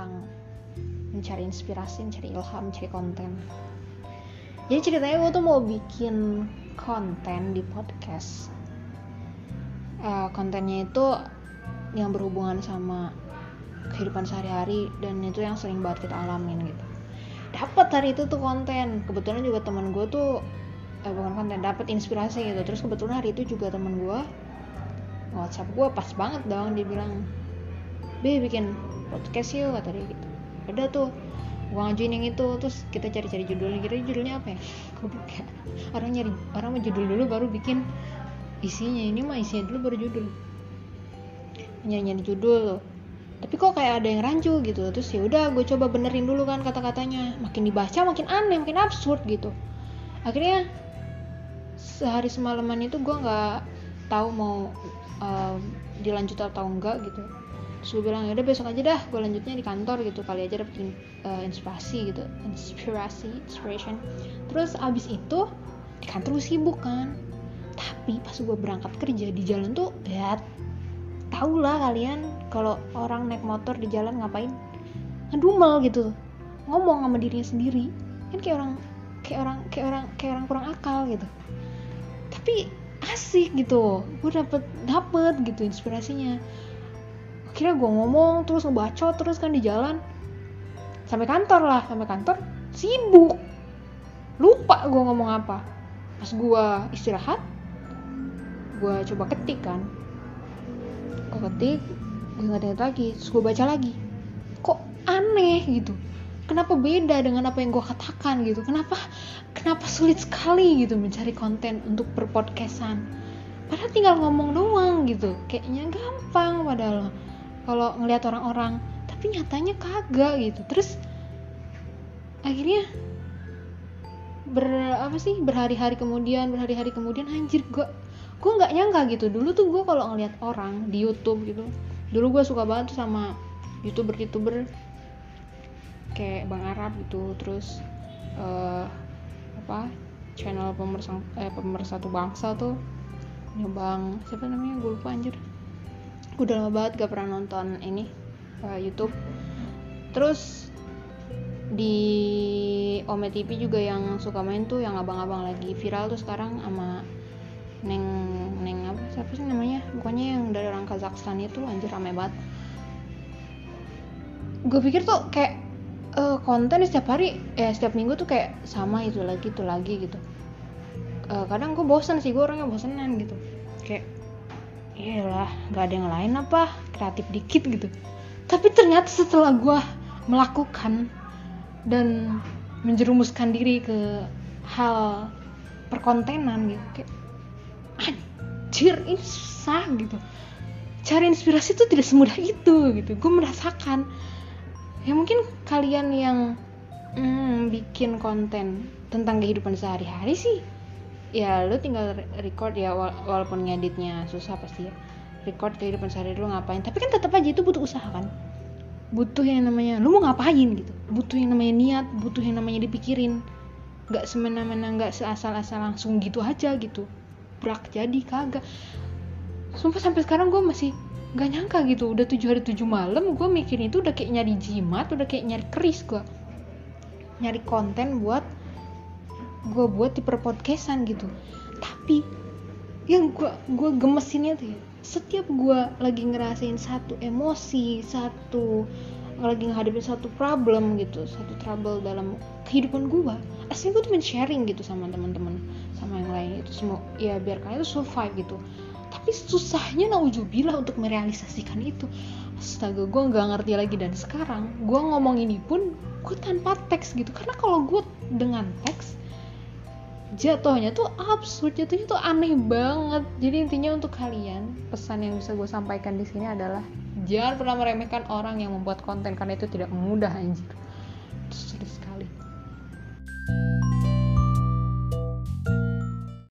tentang mencari inspirasi mencari ilham mencari konten. Jadi ceritanya gue tuh mau bikin konten di podcast. Uh, kontennya itu yang berhubungan sama kehidupan sehari-hari dan itu yang sering banget kita alamin gitu. Dapat hari itu tuh konten. Kebetulan juga teman gue tuh eh, bukan konten dapat inspirasi gitu. Terus kebetulan hari itu juga teman gue WhatsApp gue pas banget dong dia bilang be bikin podcast yuk kata dia gitu. Udah tuh gue ngajuin yang itu terus kita cari-cari judulnya. Kira judulnya apa ya? Ya orang nyari orang mau judul dulu baru bikin. Isinya ini mah isinya dulu baru judul. Nyari-nyari judul. Tapi kok kayak ada yang rancu gitu. Terus ya udah gue coba benerin dulu kan kata-katanya. Makin dibaca makin aneh makin absurd gitu. Akhirnya sehari semalaman itu gue nggak tahu mau uh, dilanjut atau enggak gitu terus gue bilang ya udah besok aja dah gue lanjutnya di kantor gitu. Kali aja dapet uh, inspirasi gitu. Inspirasi inspiration. Terus abis itu di kantor gue sibuk kan. Tapi pas gue berangkat kerja di jalan tuh ya tau lah kalian kalau orang naik motor di jalan ngapain? Ngedumel gitu. Ngomong sama dirinya sendiri. Kan kayak orang kayak orang kayak orang kayak orang kurang akal gitu. Tapi asik gitu. Gue dapet dapet gitu inspirasinya akhirnya gue ngomong terus ngebaca terus kan di jalan. Sampai kantor lah sampai kantor sibuk. Lupa gue ngomong apa. Pas gue istirahat gue coba ketik kan. Gue ketik gue inget lagi terus gue baca lagi. Kok aneh gitu? Kenapa beda dengan apa yang gue katakan gitu? Kenapa kenapa sulit sekali gitu mencari konten untuk berpodcastan? Padahal tinggal ngomong doang gitu. Kayaknya gampang padahal kalau ngelihat orang-orang tapi nyatanya kagak gitu. Terus akhirnya ber apa sih berhari-hari kemudian berhari-hari kemudian anjir gue gue nggak nyangka gitu. Dulu tuh gue kalau ngeliat orang di YouTube gitu dulu gue suka banget tuh sama youtuber youtuber kayak bang Arab gitu. Terus uh, apa channel pemersatu, eh, pemersatu bangsa tuh bang siapa namanya? Gue lupa anjir udah lama banget gak pernah nonton ini uh, YouTube. Terus di Ome TV juga yang suka main tuh yang abang-abang lagi viral tuh sekarang sama Neng Neng apa siapa sih namanya? Pokoknya yang dari orang Kazakhstan itu anjir rame banget. Gue pikir tuh kayak uh, konten setiap hari ya setiap minggu tuh kayak sama itu lagi itu lagi gitu. Uh, kadang gue bosan sih gue orangnya bosenan gitu. Kayak iyalah nggak ada yang lain apa? Kreatif dikit gitu. Tapi ternyata setelah gue melakukan dan menjerumuskan diri ke hal perkontenan gitu kayak anjir ini susah gitu. Cari inspirasi itu tidak semudah itu gitu. Gue merasakan ya mungkin kalian yang hmm, bikin konten tentang kehidupan sehari-hari sih ya lu tinggal record ya walaupun ngeditnya susah pasti. Ya record kehidupan sehari lu ngapain? Tapi kan tetap aja itu butuh usaha kan? Butuh yang namanya lu mau ngapain gitu? Butuh yang namanya niat butuh yang namanya dipikirin. Nggak semena-mena nggak seasal-asal langsung gitu aja gitu. Brak jadi kagak. Sumpah sampai sekarang gue masih nggak nyangka gitu. Udah tujuh hari tujuh malam gue mikirin itu udah kayak nyari jimat udah kayak nyari keris gue nyari konten buat gue buat di perpodcastan gitu. Tapi yang gue gue gemesinnya tuh ya, setiap gue lagi ngerasain satu emosi satu lagi ngadepin satu problem gitu satu trouble dalam kehidupan gue asli gue tuh men-sharing gitu sama teman-teman sama yang lain. Itu semua ya biar kalian tuh survive gitu. Tapi susahnya naujubillah untuk merealisasikan itu. Astaga gue nggak ngerti lagi. Dan sekarang gue ngomong ini pun gue tanpa teks gitu. Karena kalau gue dengan teks jatuhnya tuh absurd jatuhnya tuh aneh banget. Jadi intinya untuk kalian pesan yang bisa gue sampaikan di sini adalah jangan pernah meremehkan orang yang membuat konten karena itu tidak mudah anjir. Sulit sekali